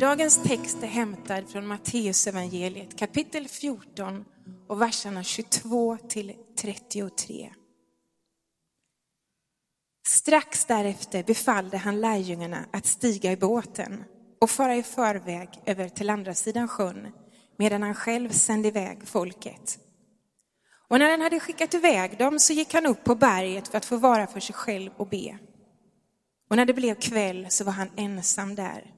Dagens text är hämtad från Matteus evangeliet kapitel 14 och verserna 22 till 33. Strax därefter befallde han lärjungarna att stiga i båten och fara i förväg över till andra sidan sjön medan han själv sände iväg folket. Och när han hade skickat iväg dem så gick han upp på berget för att få vara för sig själv och be. Och när det blev kväll så var han ensam där.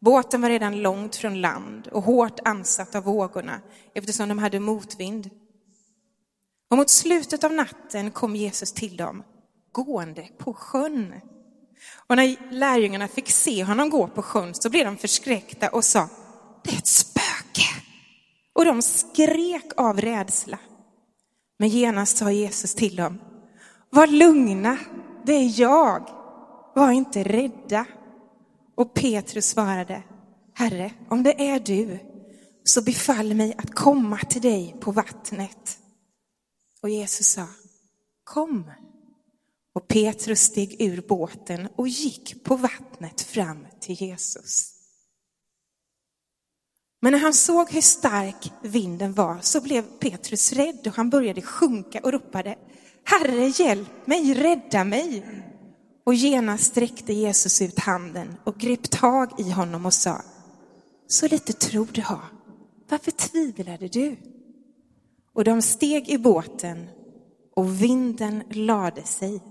Båten var redan långt från land och hårt ansatt av vågorna eftersom de hade motvind. Och mot slutet av natten kom Jesus till dem, gående på sjön. Och när lärjungarna fick se honom gå på sjön så blev de förskräckta och sa, det är ett spöke. Och de skrek av rädsla. Men genast sa Jesus till dem, var lugna, det är jag, var inte rädda. Och Petrus svarade, Herre, om det är du, så befall mig att komma till dig på vattnet. Och Jesus sa, kom. Och Petrus steg ur båten och gick på vattnet fram till Jesus. Men när han såg hur stark vinden var så blev Petrus rädd och han började sjunka och ropade, Herre hjälp mig, rädda mig. Och genast sträckte Jesus ut handen och grep tag i honom och sa, så lite tro du har, varför tvivlade du? Och de steg i båten och vinden lade sig.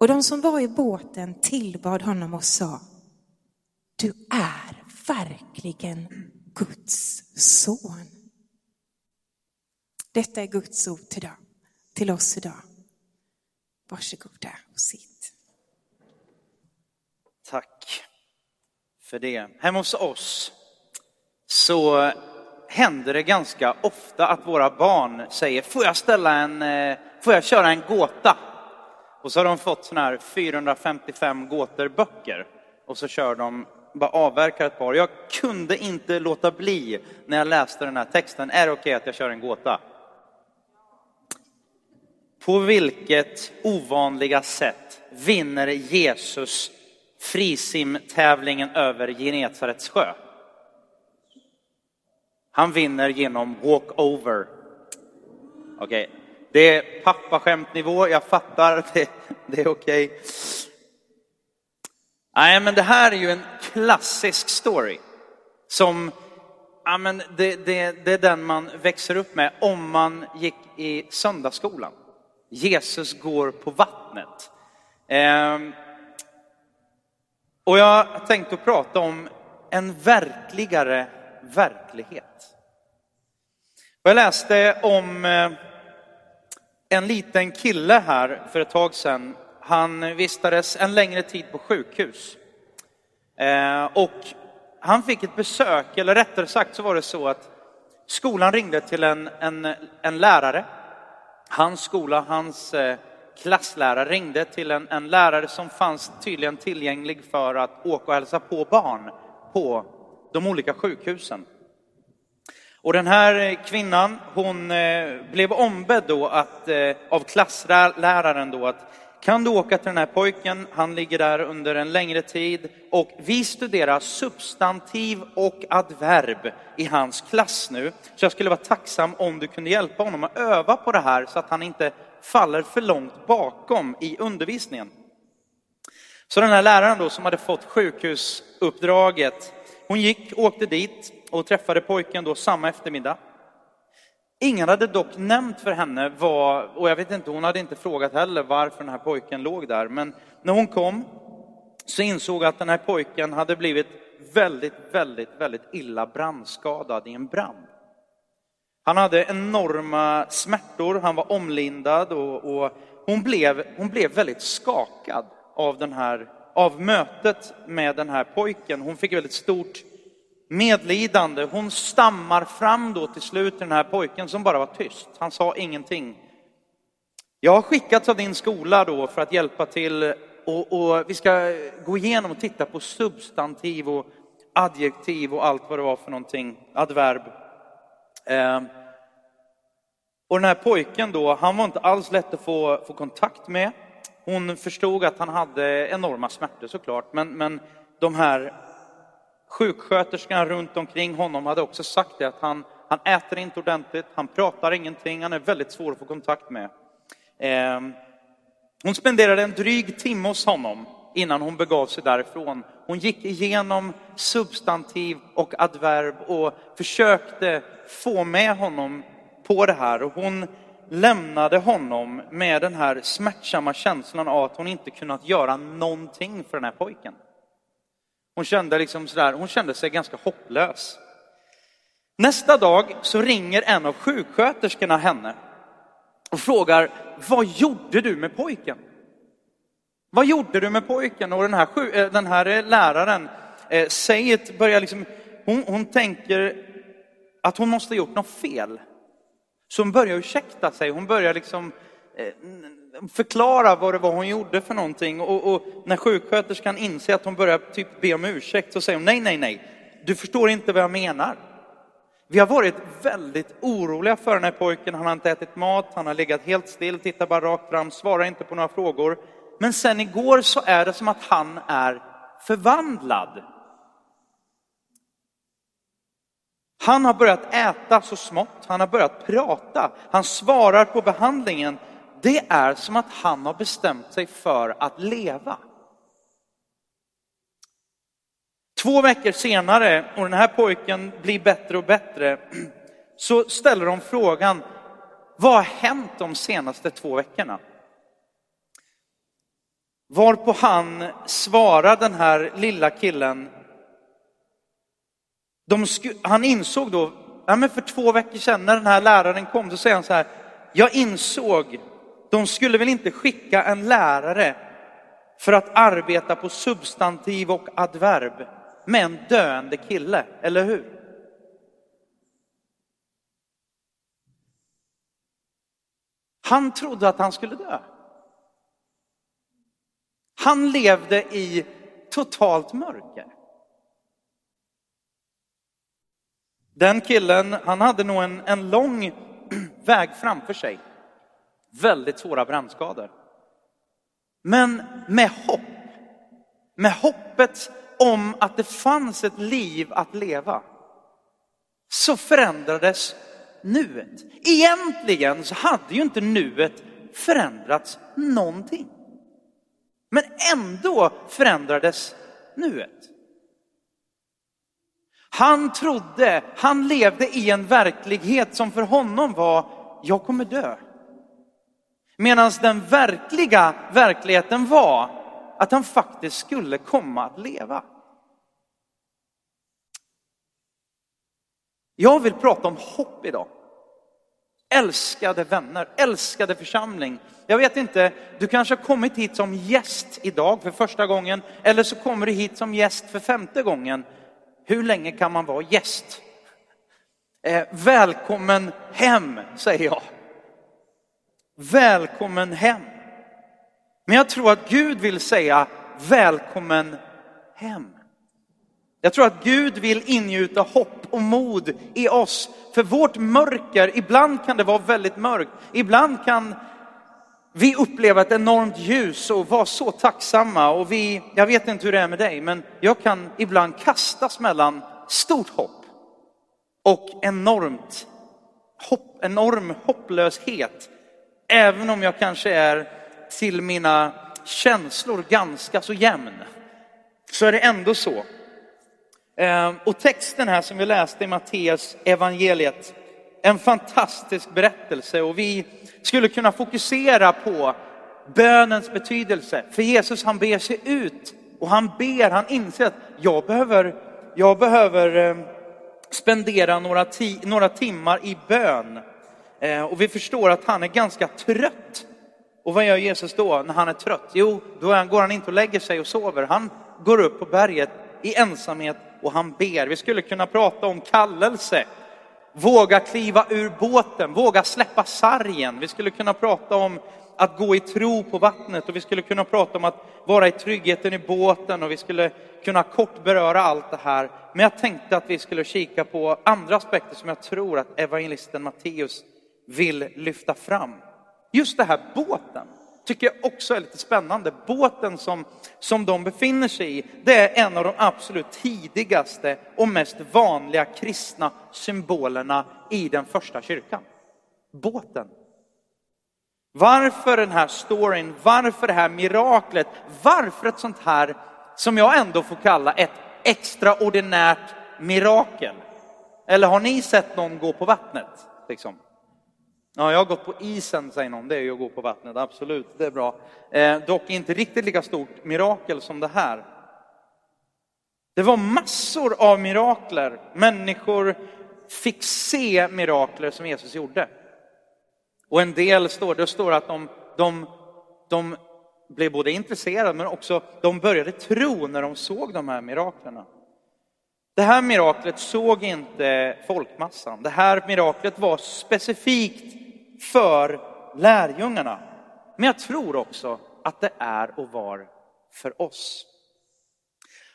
Och de som var i båten tillbad honom och sa, du är verkligen Guds son. Detta är Guds ord till, till oss idag. Varsågoda och sitt. För det. Hemma hos oss så händer det ganska ofta att våra barn säger, får jag ställa en, eh, får jag köra en gåta? Och så har de fått sådana här 455 gåtor böcker och så kör de, bara avverkar ett par. Jag kunde inte låta bli när jag läste den här texten. Är det okej okay att jag kör en gåta? På vilket ovanliga sätt vinner Jesus frisimtävlingen över Genesarets sjö? Han vinner genom walkover. Okej, okay. det är pappaskämtnivå, jag fattar, det, det är okej. Okay. Nej, men det här är ju en klassisk story som ja, men det, det, det är den man växer upp med om man gick i söndagsskolan. Jesus går på vattnet. Ehm, och jag tänkte att prata om en verkligare verklighet. jag läste om eh, en liten kille här för ett tag sedan. Han vistades en längre tid på sjukhus. Eh, och han fick ett besök, eller rättare sagt så var det så att skolan ringde till en, en, en lärare. Hans skola, hans eh, klasslärare ringde till en, en lärare som fanns tydligen tillgänglig för att åka och hälsa på barn på de olika sjukhusen. Och den här kvinnan, hon eh, blev ombedd då att, eh, av klassläraren då att kan du åka till den här pojken, han ligger där under en längre tid och vi studerar substantiv och adverb i hans klass nu. Så jag skulle vara tacksam om du kunde hjälpa honom att öva på det här så att han inte faller för långt bakom i undervisningen. Så den här läraren då som hade fått sjukhusuppdraget, hon gick, åkte dit och träffade pojken då samma eftermiddag. Ingen hade dock nämnt för henne vad, och jag vet inte, hon hade inte frågat heller varför den här pojken låg där. Men när hon kom så insåg att den här pojken hade blivit väldigt, väldigt, väldigt illa brandskadad i en brand. Han hade enorma smärtor, han var omlindad och, och hon, blev, hon blev väldigt skakad av, den här, av mötet med den här pojken. Hon fick väldigt stort medlidande. Hon stammar fram då till slut till den här pojken som bara var tyst. Han sa ingenting. Jag har skickats av din skola då för att hjälpa till och, och vi ska gå igenom och titta på substantiv och adjektiv och allt vad det var för någonting, adverb. Ehm, och den här pojken då, han var inte alls lätt att få, få kontakt med. Hon förstod att han hade enorma smärtor såklart, men, men de här Sjuksköterskan runt omkring honom hade också sagt det, att han, han äter inte ordentligt, han pratar ingenting, han är väldigt svår att få kontakt med. Eh, hon spenderade en dryg timme hos honom innan hon begav sig därifrån. Hon gick igenom substantiv och adverb och försökte få med honom på det här. Och hon lämnade honom med den här smärtsamma känslan av att hon inte kunnat göra någonting för den här pojken. Hon kände, liksom sådär, hon kände sig ganska hopplös. Nästa dag så ringer en av sjuksköterskorna henne och frågar, vad gjorde du med pojken? Vad gjorde du med pojken? Och den här, eh, den här läraren eh, börjar liksom, hon, hon tänker att hon måste ha gjort något fel. Så hon börjar ursäkta sig, hon börjar liksom eh, förklara vad det var hon gjorde för någonting. Och, och, när sjuksköterskan inser att hon börjar typ be om ursäkt så säger hon nej, nej, nej, du förstår inte vad jag menar. Vi har varit väldigt oroliga för den här pojken. Han har inte ätit mat, han har legat helt still, tittar bara rakt fram, svarar inte på några frågor. Men sen igår så är det som att han är förvandlad. Han har börjat äta så smått, han har börjat prata, han svarar på behandlingen. Det är som att han har bestämt sig för att leva. Två veckor senare, och den här pojken blir bättre och bättre, så ställer de frågan, vad har hänt de senaste två veckorna? Varpå han svarar den här lilla killen, han insåg då, ja, men för två veckor sedan när den här läraren kom, så säger han så här, jag insåg, de skulle väl inte skicka en lärare för att arbeta på substantiv och adverb med en döende kille, eller hur? Han trodde att han skulle dö. Han levde i totalt mörker. Den killen, han hade nog en, en lång väg framför sig. Väldigt svåra brännskador. Men med hopp, med hoppet om att det fanns ett liv att leva, så förändrades nuet. Egentligen så hade ju inte nuet förändrats någonting. Men ändå förändrades nuet. Han trodde, han levde i en verklighet som för honom var, jag kommer dö. Medan den verkliga verkligheten var att han faktiskt skulle komma att leva. Jag vill prata om hopp idag. Älskade vänner, älskade församling. Jag vet inte, du kanske har kommit hit som gäst idag för första gången eller så kommer du hit som gäst för femte gången. Hur länge kan man vara gäst? Eh, välkommen hem, säger jag. Välkommen hem. Men jag tror att Gud vill säga välkommen hem. Jag tror att Gud vill ingjuta hopp och mod i oss. För vårt mörker, ibland kan det vara väldigt mörkt. Ibland kan vi upplever ett enormt ljus och var så tacksamma. Och vi, jag vet inte hur det är med dig, men jag kan ibland kastas mellan stort hopp och enormt hopp, enorm hopplöshet. Även om jag kanske är till mina känslor ganska så jämn, så är det ändå så ehm, och texten här som vi läste i Matteus evangeliet, en fantastisk berättelse och vi skulle kunna fokusera på bönens betydelse. För Jesus han ber sig ut och han ber, han inser att jag behöver, jag behöver eh, spendera några, ti, några timmar i bön. Eh, och vi förstår att han är ganska trött. Och vad gör Jesus då när han är trött? Jo, då går han inte och lägger sig och sover. Han går upp på berget i ensamhet och han ber. Vi skulle kunna prata om kallelse. Våga kliva ur båten, våga släppa sargen. Vi skulle kunna prata om att gå i tro på vattnet och vi skulle kunna prata om att vara i tryggheten i båten och vi skulle kunna kort beröra allt det här. Men jag tänkte att vi skulle kika på andra aspekter som jag tror att evangelisten Matteus vill lyfta fram. Just det här båten tycker jag också är lite spännande. Båten som, som de befinner sig i, det är en av de absolut tidigaste och mest vanliga kristna symbolerna i den första kyrkan. Båten. Varför den här storyn? Varför det här miraklet? Varför ett sånt här, som jag ändå får kalla ett extraordinärt mirakel? Eller har ni sett någon gå på vattnet? Liksom? Ja, jag har gått på isen, säger någon. Det är ju att gå på vattnet, absolut. Det är bra. Eh, dock inte riktigt lika stort mirakel som det här. Det var massor av mirakler. Människor fick se mirakler som Jesus gjorde. Och en del står, det står att de, de, de blev både intresserade men också de började tro när de såg de här miraklerna. Det här miraklet såg inte folkmassan. Det här miraklet var specifikt för lärjungarna. Men jag tror också att det är och var för oss.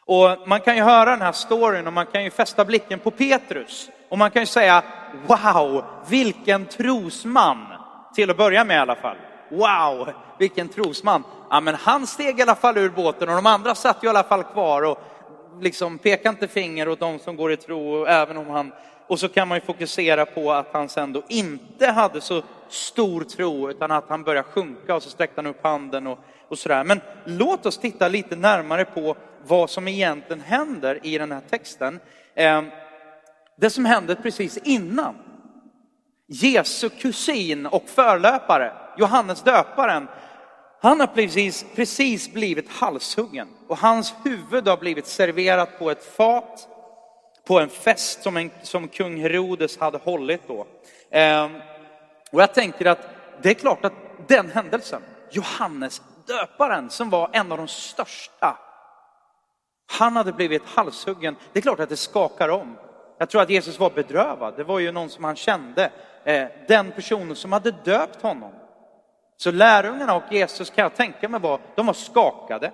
Och man kan ju höra den här storyn och man kan ju fästa blicken på Petrus. Och man kan ju säga, wow, vilken trosman! Till att börja med i alla fall. Wow, vilken trosman! Ja, men han steg i alla fall ur båten och de andra satt ju i alla fall kvar och liksom pekade inte finger åt de som går i tro, även om han och så kan man ju fokusera på att han sen då inte hade så stor tro, utan att han började sjunka och så sträckte han upp handen och, och sådär. Men låt oss titta lite närmare på vad som egentligen händer i den här texten. Ehm, det som hände precis innan. Jesu kusin och förlöpare, Johannes döparen, han har precis, precis blivit halshuggen och hans huvud har blivit serverat på ett fat på en fest som, en, som kung Herodes hade hållit då. Eh, och jag tänker att det är klart att den händelsen, Johannes döparen som var en av de största, han hade blivit halshuggen. Det är klart att det skakar om. Jag tror att Jesus var bedrövad. Det var ju någon som han kände, eh, den personen som hade döpt honom. Så lärjungarna och Jesus kan jag tänka mig var, de var skakade.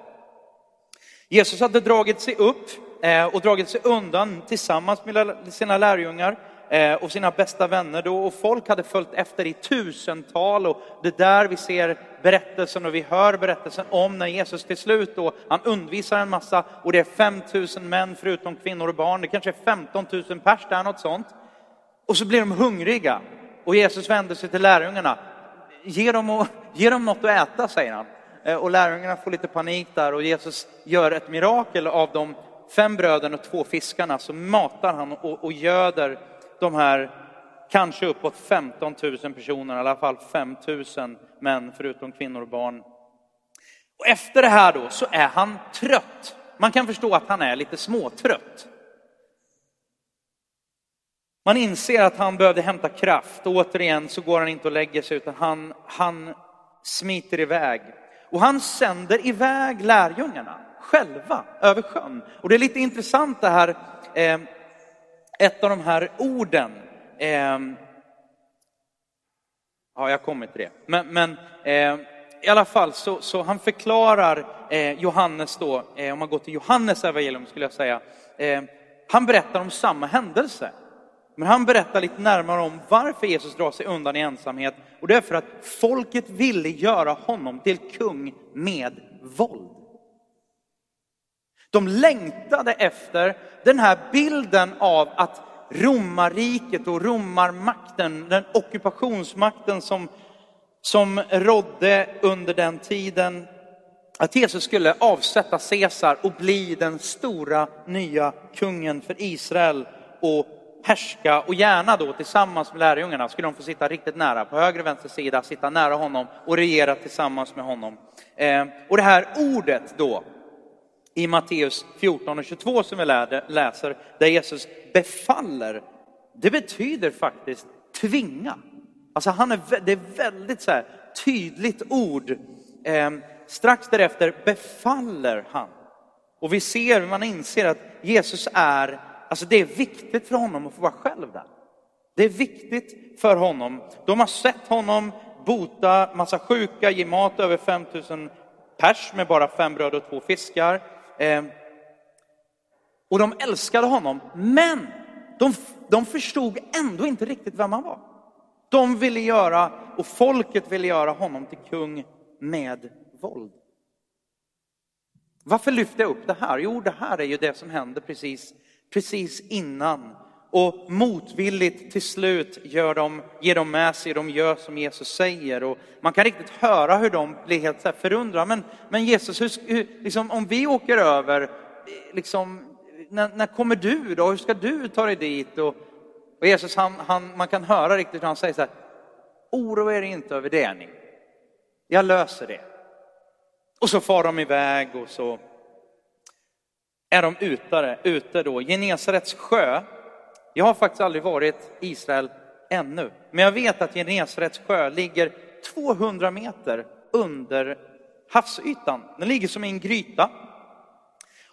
Jesus hade dragit sig upp Eh, och dragit sig undan tillsammans med sina lärjungar eh, och sina bästa vänner då. Och folk hade följt efter i tusental och det är där vi ser berättelsen och vi hör berättelsen om när Jesus till slut då, han undervisar en massa och det är 5000 män förutom kvinnor och barn. Det kanske är 15 000 pers där, något sånt. Och så blir de hungriga och Jesus vänder sig till lärjungarna. Ge dem, ge dem något att äta, säger han. Eh, och lärjungarna får lite panik där och Jesus gör ett mirakel av de fem bröden och två fiskarna så matar han och, och göder de här kanske uppåt 15 000 personer, i alla fall 5 000 män förutom kvinnor och barn. Och efter det här då så är han trött. Man kan förstå att han är lite småtrött. Man inser att han behövde hämta kraft och återigen så går han inte och lägger sig utan han, han smiter iväg. Och han sänder iväg lärjungarna själva över sjön. Och det är lite intressant det här, eh, ett av de här orden. Eh, ja, jag kommer till det. Men, men eh, i alla fall så, så han förklarar eh, Johannes då, eh, om man går till Johannes evangelium skulle jag säga, eh, han berättar om samma händelse. Men han berättar lite närmare om varför Jesus drar sig undan i ensamhet. Och det är för att folket ville göra honom till kung med våld. De längtade efter den här bilden av att romarriket och romarmakten, den ockupationsmakten som, som rådde under den tiden, att Jesus skulle avsätta Caesar och bli den stora nya kungen för Israel och härska och gärna då tillsammans med lärjungarna skulle de få sitta riktigt nära, på höger och vänster sida, sitta nära honom och regera tillsammans med honom. Eh, och det här ordet då, i Matteus 14 och 22 som vi läser, där Jesus befaller, det betyder faktiskt tvinga. Alltså han är, det är väldigt så här, tydligt ord. Eh, strax därefter befaller han. Och vi ser, man inser att Jesus är, alltså det är viktigt för honom att få vara själv där. Det är viktigt för honom. De har sett honom bota massa sjuka, ge mat över 5000 pers med bara fem bröd och två fiskar. Eh, och de älskade honom, men de, de förstod ändå inte riktigt vem han var. De ville göra, och folket ville göra honom till kung med våld. Varför lyfter jag upp det här? Jo, det här är ju det som händer precis, precis innan. Och motvilligt till slut gör de, ger de med sig, de gör som Jesus säger. Och man kan riktigt höra hur de blir helt så förundrade. Men, men Jesus, hur, liksom, om vi åker över, liksom, när, när kommer du då? Hur ska du ta dig dit? Och, och Jesus, han, han, man kan höra riktigt hur han säger så här, oroa er inte över det ni. Jag löser det. Och så far de iväg och så är de utare? ute då. Genesarets sjö. Jag har faktiskt aldrig varit i Israel ännu, men jag vet att Genesarets sjö ligger 200 meter under havsytan. Den ligger som i en gryta.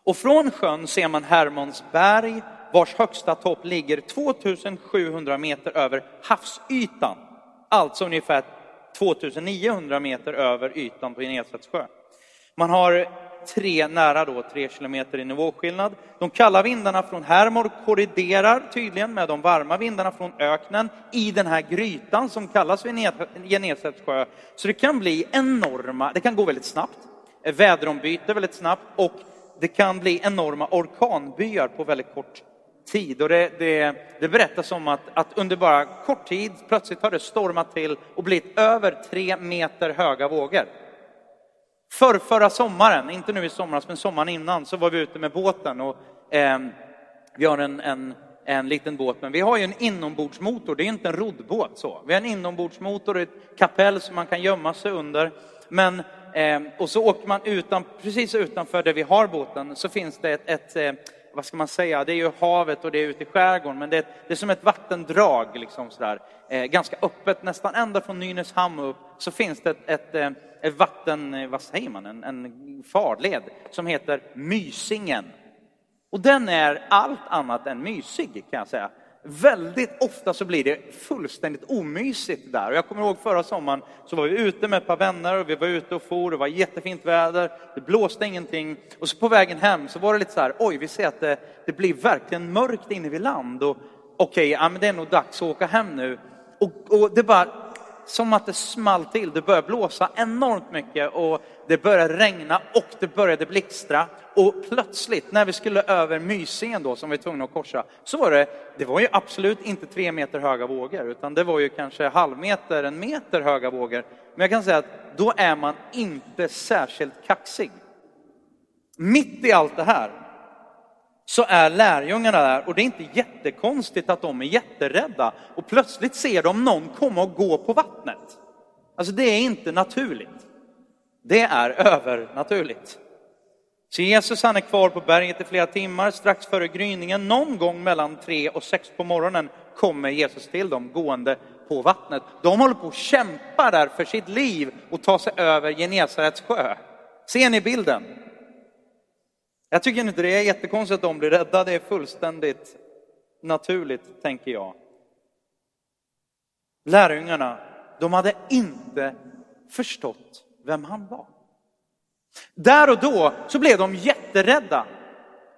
Och från sjön ser man Hermons berg vars högsta topp ligger 2700 meter över havsytan. Alltså ungefär 2900 meter över ytan på Genesarets sjö. Man har tre, nära då, tre kilometer i nivåskillnad. De kalla vindarna från Hermor korriderar tydligen med de varma vindarna från öknen i den här grytan som kallas Genesarets sjö. Så det kan bli enorma, det kan gå väldigt snabbt, väderombyte väldigt snabbt och det kan bli enorma orkanbyar på väldigt kort tid. Och det, det, det berättas om att, att under bara kort tid plötsligt har det stormat till och blivit över tre meter höga vågor. För förra sommaren, inte nu i somras, men sommaren innan, så var vi ute med båten och eh, vi har en, en, en liten båt, men vi har ju en inombordsmotor, det är inte en roddbåt så. Vi har en inombordsmotor och ett kapell som man kan gömma sig under. Men, eh, och så åker man utan, precis utanför där vi har båten så finns det ett, ett eh, vad ska man säga, det är ju havet och det är ute i skärgården, men det är, det är som ett vattendrag, liksom sådär. Eh, ganska öppet, nästan ända från Nynäshamn upp, så finns det ett, ett, eh, ett Eh, vatten, eh, vad säger man, en, en farled som heter Mysingen. Och den är allt annat än mysig kan jag säga. Väldigt ofta så blir det fullständigt omysigt där. Och jag kommer ihåg förra sommaren så var vi ute med ett par vänner och vi var ute och for, det var jättefint väder, det blåste ingenting. Och så på vägen hem så var det lite så här, oj vi ser att det, det blir verkligen mörkt inne vid land. Och okej, ja, men det är nog dags att åka hem nu. Och, och det bara som att det small till. Det började blåsa enormt mycket och det började regna och det började blixtra. Och plötsligt när vi skulle över Mysingen då som vi var tvungna att korsa så var det, det var ju absolut inte tre meter höga vågor utan det var ju kanske halvmeter, en meter höga vågor. Men jag kan säga att då är man inte särskilt kaxig. Mitt i allt det här så är lärjungarna där och det är inte jättekonstigt att de är jätterädda och plötsligt ser de någon komma och gå på vattnet. Alltså det är inte naturligt. Det är övernaturligt. Så Jesus han är kvar på berget i flera timmar, strax före gryningen, någon gång mellan tre och sex på morgonen kommer Jesus till dem gående på vattnet. De håller på att kämpa där för sitt liv och ta sig över Genesarets sjö. Ser ni bilden? Jag tycker inte det är jättekonstigt att de blir rädda, det är fullständigt naturligt, tänker jag. Lärjungarna, de hade inte förstått vem han var. Där och då så blev de jätterädda.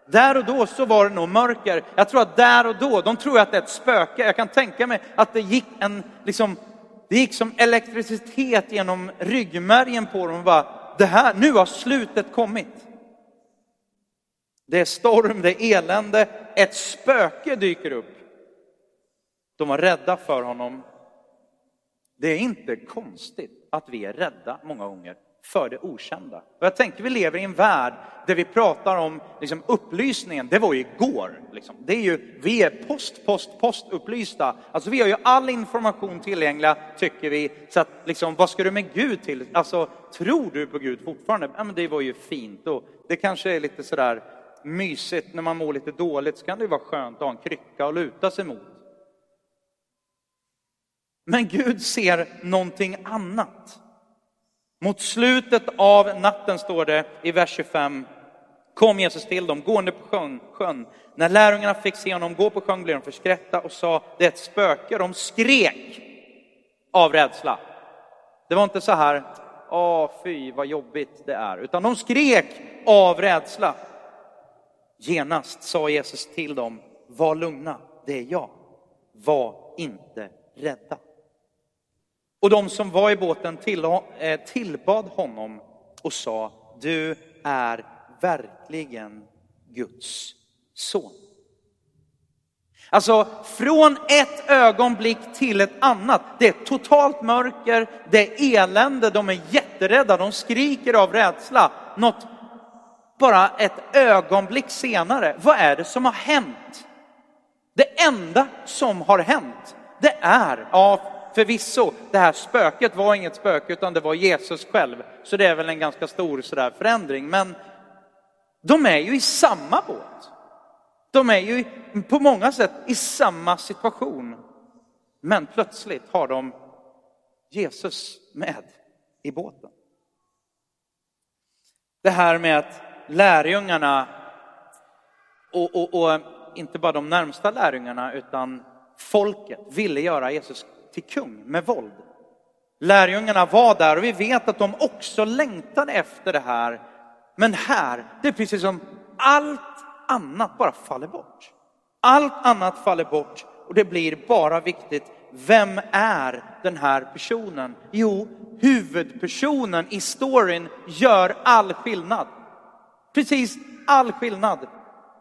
Där och då så var det nog mörker. Jag tror att där och då, de tror att det är ett spöke. Jag kan tänka mig att det gick en, liksom, det gick som elektricitet genom ryggmärgen på dem och bara, det här, nu har slutet kommit. Det är storm, det är elände, ett spöke dyker upp. De var rädda för honom. Det är inte konstigt att vi är rädda många gånger för det okända. Och jag tänker vi lever i en värld där vi pratar om liksom, upplysningen, det var ju igår. Liksom. Det är ju, vi är post, post, post upplysta. Alltså vi har ju all information tillgänglig tycker vi. Så att liksom, vad ska du med Gud till? Alltså, tror du på Gud fortfarande? Ja, men det var ju fint. Och det kanske är lite sådär mysigt när man mår lite dåligt så kan det vara skönt att ha en krycka att luta sig mot. Men Gud ser någonting annat. Mot slutet av natten står det i vers 25, kom Jesus till dem gående på sjön, sjön. När lärjungarna fick se honom gå på sjön blev de förskräckta och sa det är ett spöke. De skrek av rädsla. Det var inte så här, åh fy vad jobbigt det är, utan de skrek av rädsla. Genast sa Jesus till dem, var lugna, det är jag. Var inte rädda. Och de som var i båten eh, tillbad honom och sa, du är verkligen Guds son. Alltså från ett ögonblick till ett annat. Det är totalt mörker, det är elände, de är jätterädda, de skriker av rädsla. Något bara ett ögonblick senare, vad är det som har hänt? Det enda som har hänt, det är, ja förvisso, det här spöket var inget spöke utan det var Jesus själv. Så det är väl en ganska stor sådär förändring. Men de är ju i samma båt. De är ju på många sätt i samma situation. Men plötsligt har de Jesus med i båten. Det här med att lärjungarna, och, och, och inte bara de närmsta lärjungarna utan folket ville göra Jesus till kung med våld. Lärjungarna var där och vi vet att de också längtade efter det här. Men här, det är precis som allt annat bara faller bort. Allt annat faller bort och det blir bara viktigt, vem är den här personen? Jo, huvudpersonen i storyn gör all skillnad. Precis all skillnad.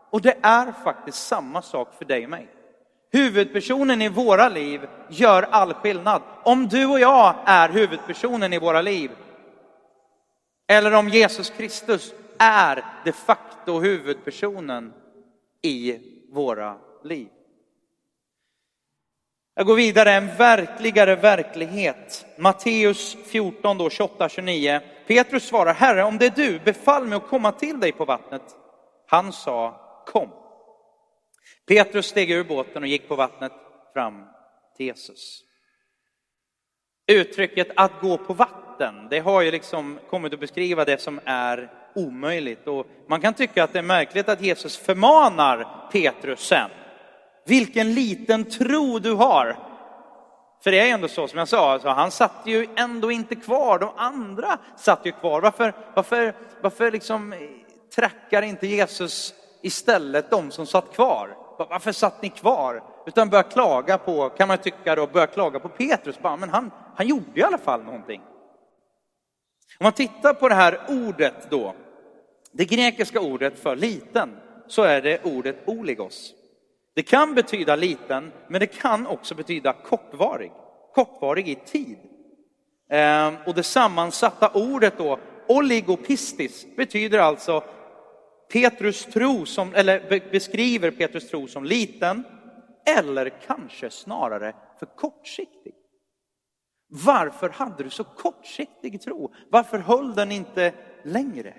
Och det är faktiskt samma sak för dig och mig. Huvudpersonen i våra liv gör all skillnad. Om du och jag är huvudpersonen i våra liv, eller om Jesus Kristus är de facto huvudpersonen i våra liv. Jag går vidare, en verkligare verklighet. Matteus 14, då, 28, 29. Petrus svarar, Herre, om det är du, befall mig att komma till dig på vattnet. Han sa, kom. Petrus steg ur båten och gick på vattnet fram till Jesus. Uttrycket att gå på vatten, det har ju liksom kommit att beskriva det som är omöjligt. Och man kan tycka att det är märkligt att Jesus förmanar Petrus sen. Vilken liten tro du har. För det är ändå så som jag sa, alltså, han satt ju ändå inte kvar, de andra satt ju kvar. Varför, varför, varför liksom trackar inte Jesus istället de som satt kvar? Varför satt ni kvar? Utan börjar klaga på, kan man tycka då, börjar klaga på Petrus. Bara, men han, han gjorde i alla fall någonting. Om man tittar på det här ordet då, det grekiska ordet för liten, så är det ordet oligos. Det kan betyda liten, men det kan också betyda kortvarig. Kortvarig i tid. Ehm, och det sammansatta ordet då, oligopistis, betyder alltså Petrus tro som, eller beskriver Petrus tro som liten, eller kanske snarare för kortsiktig. Varför hade du så kortsiktig tro? Varför höll den inte längre?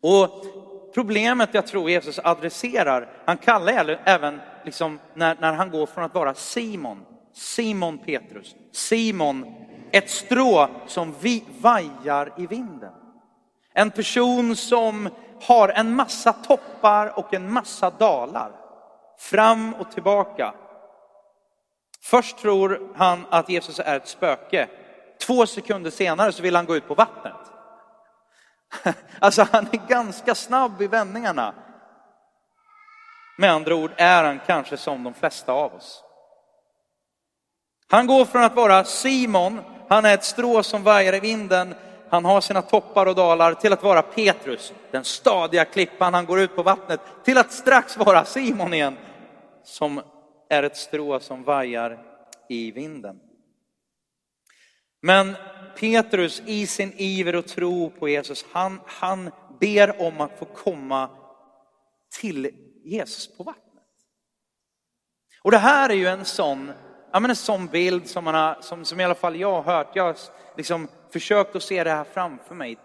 Och problemet jag tror Jesus adresserar, han kallar även liksom när, när han går från att vara Simon, Simon Petrus, Simon, ett strå som vi vajar i vinden. En person som har en massa toppar och en massa dalar. Fram och tillbaka. Först tror han att Jesus är ett spöke. Två sekunder senare så vill han gå ut på vattnet. Alltså han är ganska snabb i vändningarna. Med andra ord är han kanske som de flesta av oss. Han går från att vara Simon, han är ett strå som vajar i vinden, han har sina toppar och dalar, till att vara Petrus, den stadiga klippan, han går ut på vattnet, till att strax vara Simon igen, som är ett strå som vajar i vinden. Men Petrus i sin iver och tro på Jesus, han, han ber om att få komma till Jesus på vattnet. Och det här är ju en sån, ja men en sån bild som, man har, som, som i alla fall jag har hört. Jag har liksom försökt att se det här framför mig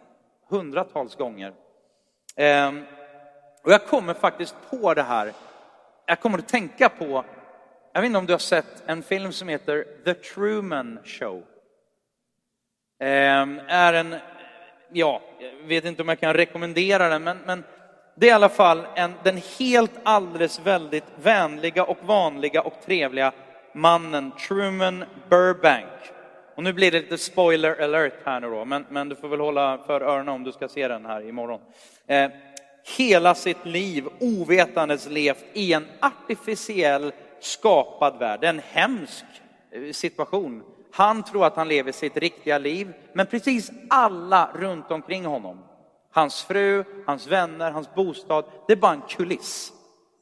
hundratals gånger. Ehm, och jag kommer faktiskt på det här. Jag kommer att tänka på, jag vet inte om du har sett en film som heter The Truman Show. Ehm, är en, ja, jag vet inte om jag kan rekommendera den, men, men det är i alla fall en, den helt alldeles väldigt vänliga och vanliga och trevliga mannen Truman Burbank. Och nu blir det lite spoiler alert här nu då, men, men du får väl hålla för öronen om du ska se den här imorgon. Eh, hela sitt liv ovetandes levt i en artificiell skapad värld, en hemsk eh, situation han tror att han lever sitt riktiga liv, men precis alla runt omkring honom, hans fru, hans vänner, hans bostad, det är bara en kuliss.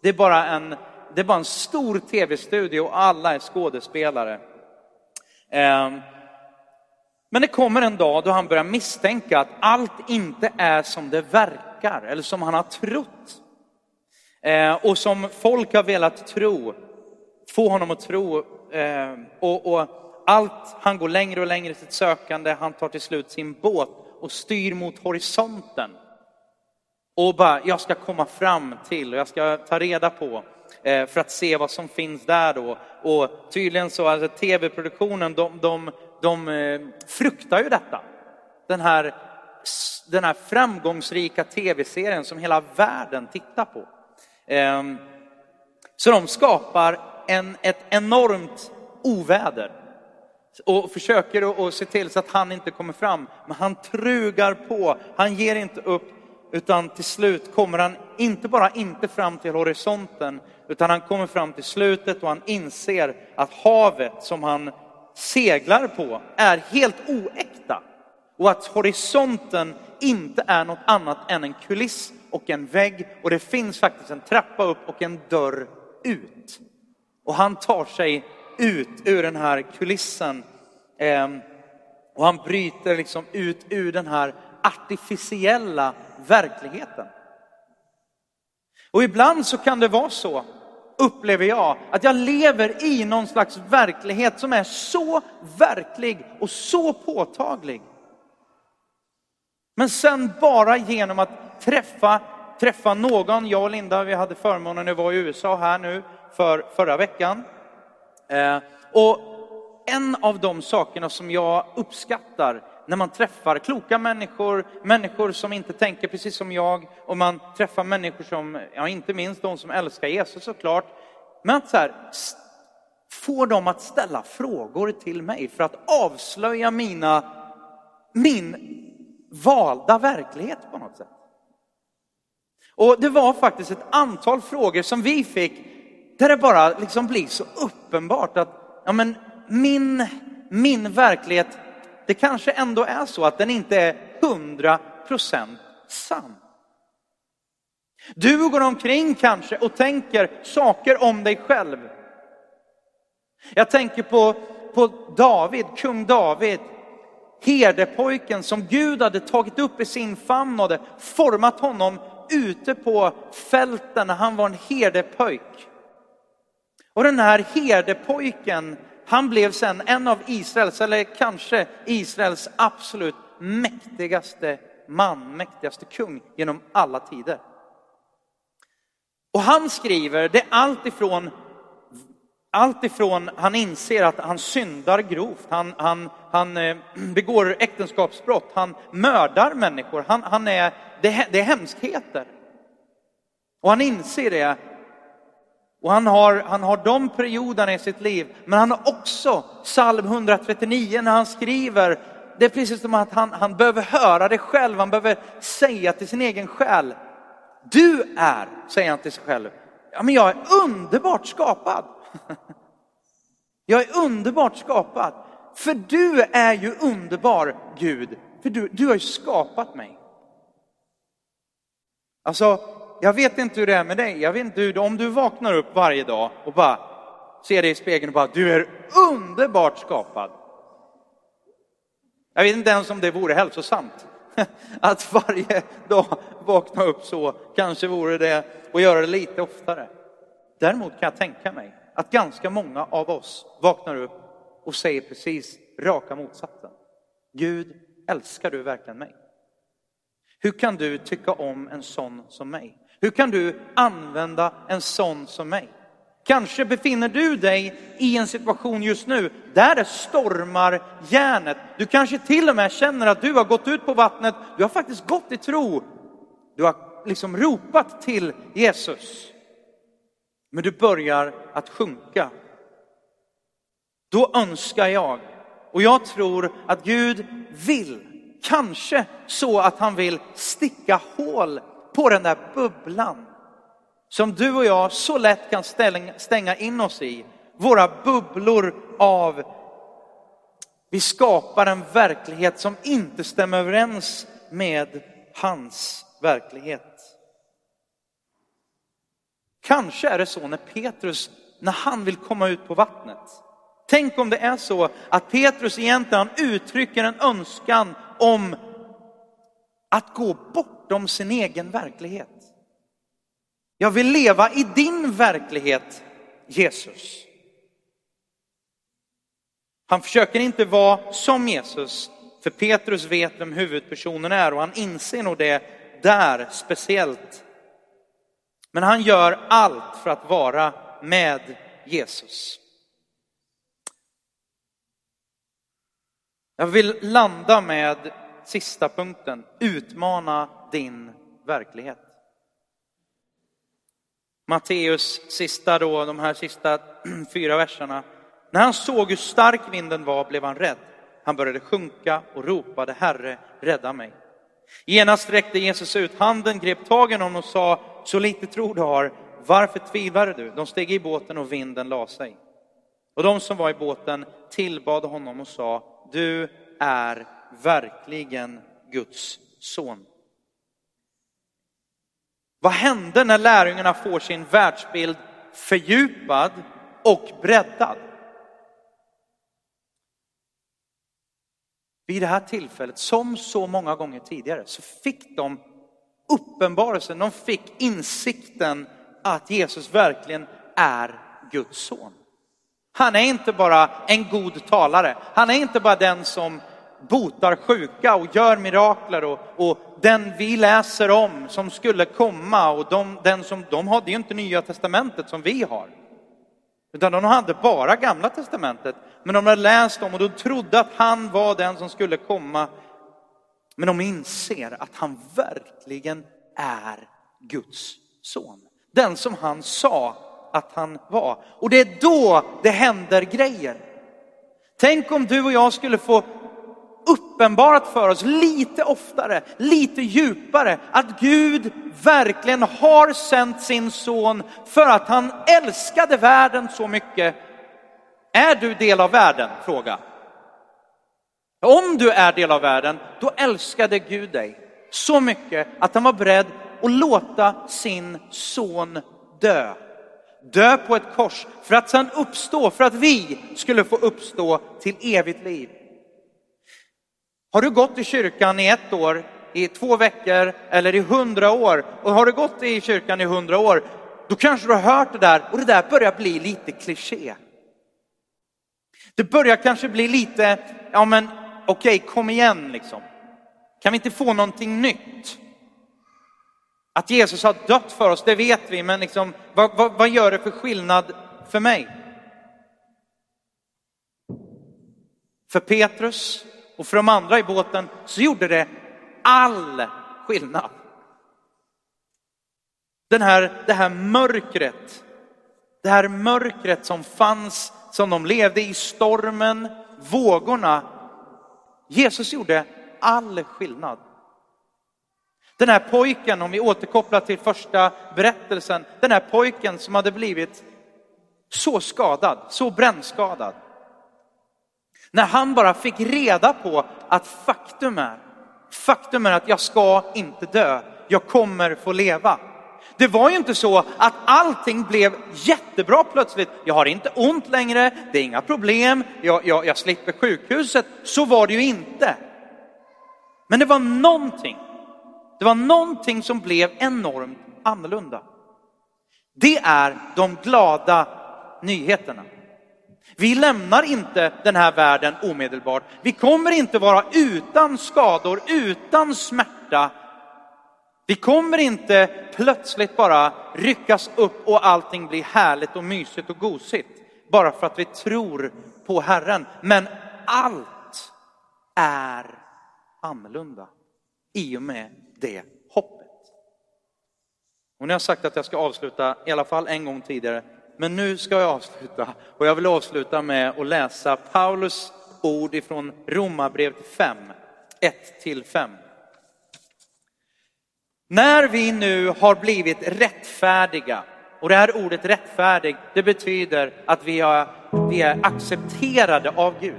Det är bara en, det är bara en stor tv-studio och alla är skådespelare. Ehm, men det kommer en dag då han börjar misstänka att allt inte är som det verkar eller som han har trott. Ehm, och som folk har velat tro, få honom att tro. Ehm, och, och allt, han går längre och längre i sitt sökande, han tar till slut sin båt och styr mot horisonten. Och bara, jag ska komma fram till och jag ska ta reda på eh, för att se vad som finns där då. Och tydligen så, alltså tv-produktionen, de, de, de eh, fruktar ju detta. Den här, den här framgångsrika tv-serien som hela världen tittar på. Ehm, så de skapar en, ett enormt oväder och försöker att se till så att han inte kommer fram. Men han trugar på, han ger inte upp, utan till slut kommer han inte bara inte fram till horisonten, utan han kommer fram till slutet och han inser att havet som han seglar på är helt oäkta. Och att horisonten inte är något annat än en kuliss och en vägg och det finns faktiskt en trappa upp och en dörr ut. Och han tar sig ut ur den här kulissen. Ehm, och han bryter liksom ut ur den här artificiella verkligheten. Och ibland så kan det vara så, upplever jag, att jag lever i någon slags verklighet som är så verklig och så påtaglig. Men sen bara genom att träffa, träffa någon, jag och Linda, vi hade förmånen att vara i USA här nu för förra veckan. Eh, och en av de sakerna som jag uppskattar när man träffar kloka människor, människor som inte tänker precis som jag och man träffar människor som, ja inte minst de som älskar Jesus såklart, men att så här, få dem att ställa frågor till mig för att avslöja mina, min valda verklighet på något sätt. Och det var faktiskt ett antal frågor som vi fick där det bara liksom blir så uppenbart att ja, men min, min verklighet, det kanske ändå är så att den inte är hundra procent sann. Du går omkring kanske och tänker saker om dig själv. Jag tänker på, på David, kung David, herdepojken som Gud hade tagit upp i sin famn och hade format honom ute på fälten när han var en herdepojk. Och den här herdepojken, han blev sen en av Israels, eller kanske Israels absolut mäktigaste man, mäktigaste kung genom alla tider. Och han skriver, det är allt ifrån, allt ifrån han inser att han syndar grovt, han, han, han eh, begår äktenskapsbrott, han mördar människor, han, han är, det, det är hemskheter. Och han inser det och han har, han har de perioderna i sitt liv, men han har också psalm 139 när han skriver, det är precis som att han, han behöver höra det själv, han behöver säga till sin egen själ, du är, säger han till sig själv, ja men jag är underbart skapad. Jag är underbart skapad. För du är ju underbar Gud, för du, du har ju skapat mig. Alltså, jag vet inte hur det är med dig. Jag vet inte hur, om du vaknar upp varje dag och bara ser dig i spegeln och bara, du är underbart skapad. Jag vet inte ens om det vore hälsosamt. Att varje dag vakna upp så, kanske vore det att göra det lite oftare. Däremot kan jag tänka mig att ganska många av oss vaknar upp och säger precis raka motsatsen. Gud, älskar du verkligen mig? Hur kan du tycka om en sån som mig? Hur kan du använda en sån som mig? Kanske befinner du dig i en situation just nu där det stormar järnet. Du kanske till och med känner att du har gått ut på vattnet. Du har faktiskt gått i tro. Du har liksom ropat till Jesus. Men du börjar att sjunka. Då önskar jag, och jag tror att Gud vill, kanske så att han vill sticka hål på den där bubblan som du och jag så lätt kan stänga in oss i. Våra bubblor av Vi skapar en verklighet som inte stämmer överens med hans verklighet. Kanske är det så när Petrus, när han vill komma ut på vattnet. Tänk om det är så att Petrus egentligen uttrycker en önskan om att gå bort bortom sin egen verklighet. Jag vill leva i din verklighet, Jesus. Han försöker inte vara som Jesus, för Petrus vet vem huvudpersonen är och han inser nog det där speciellt. Men han gör allt för att vara med Jesus. Jag vill landa med sista punkten, utmana din verklighet. Matteus sista då, de här sista fyra verserna. När han såg hur stark vinden var blev han rädd. Han började sjunka och ropade Herre, rädda mig. Genast sträckte Jesus ut handen, grep tag i honom och sa, så lite tro du har, varför tvivlade du? De steg i båten och vinden la sig. Och de som var i båten tillbad honom och sa, du är verkligen Guds son. Vad hände när lärjungarna får sin världsbild fördjupad och breddad? Vid det här tillfället, som så många gånger tidigare, så fick de uppenbarelsen, de fick insikten att Jesus verkligen är Guds son. Han är inte bara en god talare, han är inte bara den som botar sjuka och gör mirakler och, och den vi läser om som skulle komma och de, den som, de hade ju inte nya testamentet som vi har. Utan de hade bara gamla testamentet. Men de hade läst om och de trodde att han var den som skulle komma. Men de inser att han verkligen är Guds son. Den som han sa att han var. Och det är då det händer grejer. Tänk om du och jag skulle få uppenbarat för oss lite oftare, lite djupare, att Gud verkligen har sänt sin son för att han älskade världen så mycket. Är du del av världen? Fråga. Om du är del av världen, då älskade Gud dig så mycket att han var beredd att låta sin son dö. Dö på ett kors för att sedan uppstå, för att vi skulle få uppstå till evigt liv. Har du gått i kyrkan i ett år, i två veckor eller i hundra år och har du gått i kyrkan i hundra år, då kanske du har hört det där och det där börjar bli lite kliché. Det börjar kanske bli lite, ja men okej, okay, kom igen liksom. Kan vi inte få någonting nytt? Att Jesus har dött för oss, det vet vi, men liksom, vad, vad, vad gör det för skillnad för mig? För Petrus och för de andra i båten så gjorde det all skillnad. Den här, det här mörkret, det här mörkret som fanns, som de levde i, stormen, vågorna. Jesus gjorde all skillnad. Den här pojken, om vi återkopplar till första berättelsen, den här pojken som hade blivit så skadad, så brännskadad. När han bara fick reda på att faktum är, faktum är att jag ska inte dö, jag kommer få leva. Det var ju inte så att allting blev jättebra plötsligt. Jag har inte ont längre, det är inga problem, jag, jag, jag slipper sjukhuset. Så var det ju inte. Men det var någonting, det var någonting som blev enormt annorlunda. Det är de glada nyheterna. Vi lämnar inte den här världen omedelbart. Vi kommer inte vara utan skador, utan smärta. Vi kommer inte plötsligt bara ryckas upp och allting blir härligt och mysigt och gosigt bara för att vi tror på Herren. Men allt är annorlunda i och med det hoppet. Och nu har jag sagt att jag ska avsluta i alla fall en gång tidigare men nu ska jag avsluta och jag vill avsluta med att läsa Paulus ord ifrån Romarbrevet 5, 1 till 5. När vi nu har blivit rättfärdiga, och det här ordet rättfärdig, det betyder att vi, är, vi är accepterade av Gud.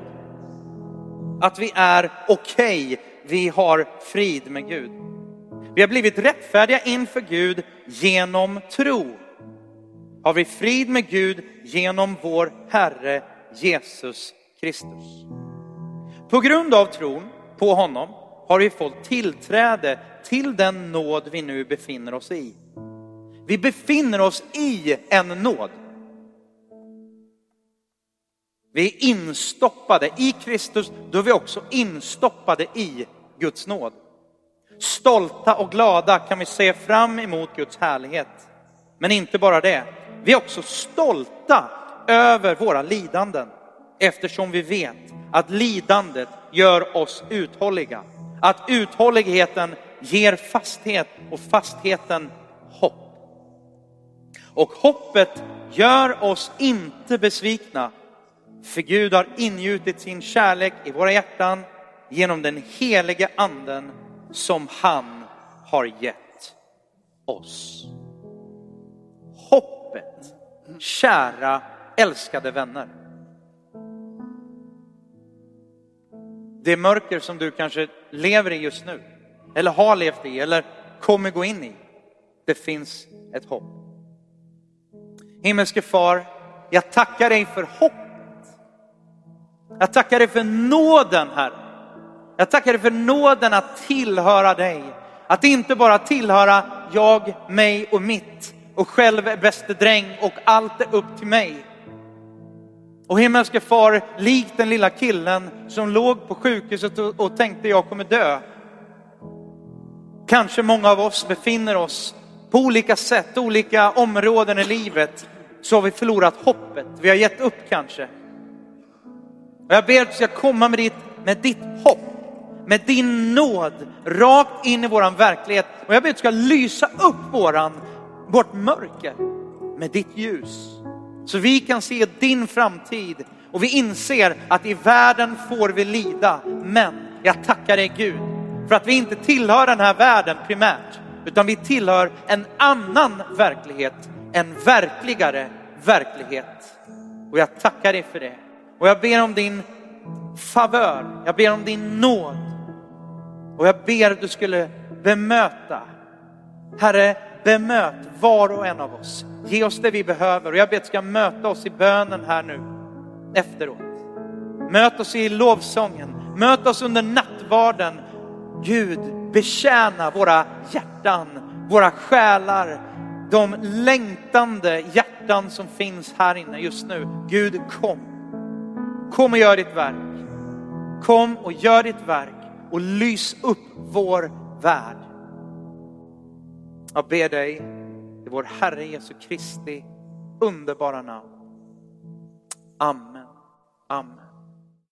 Att vi är okej, okay. vi har frid med Gud. Vi har blivit rättfärdiga inför Gud genom tro. Har vi frid med Gud genom vår Herre Jesus Kristus. På grund av tron på honom har vi fått tillträde till den nåd vi nu befinner oss i. Vi befinner oss i en nåd. Vi är instoppade i Kristus, då är vi också instoppade i Guds nåd. Stolta och glada kan vi se fram emot Guds härlighet. Men inte bara det, vi är också stolta över våra lidanden eftersom vi vet att lidandet gör oss uthålliga. Att uthålligheten ger fasthet och fastheten hopp. Och hoppet gör oss inte besvikna. För Gud har ingjutit sin kärlek i våra hjärtan genom den helige anden som han har gett oss. Hoppet, kära älskade vänner. Det mörker som du kanske lever i just nu, eller har levt i, eller kommer gå in i. Det finns ett hopp. Himmelske far, jag tackar dig för hoppet. Jag tackar dig för nåden, Herre. Jag tackar dig för nåden att tillhöra dig. Att inte bara tillhöra jag, mig och mitt och själv är bäste dräng och allt är upp till mig. Och himmelske far, likt den lilla killen som låg på sjukhuset och, tänkte jag kommer dö. Kanske många av oss befinner oss på olika sätt, olika områden i livet, så har vi förlorat hoppet. Vi har gett upp kanske. Och jag ber att du ska komma med ditt, med ditt hopp, med din nåd, rakt in i våran verklighet. Och jag ber att du ska lysa upp våran, vårt mörker med ditt ljus. Så vi kan se din framtid och vi inser att i världen får vi lida. Men jag tackar dig Gud för att vi inte tillhör den här världen primärt, utan vi tillhör en annan verklighet, en verkligare verklighet. Och jag tackar dig för det. Och jag ber om din favör, jag ber om din nåd. Och jag ber att du skulle bemöta, Herre, bemöt var och en av oss. Ge oss det vi behöver och jag ber att du ska möta oss i bönen här nu efteråt. Möt oss i lovsången, möt oss under nattvarden. Gud, betjäna våra hjärtan, våra själar, de längtande hjärtan som finns här inne just nu. Gud, kom. Kom och gör ditt verk. Kom och gör ditt verk och lys upp vår värld. Jag ber dig i vår Herre Jesu Kristi underbara namn. Amen. Amen.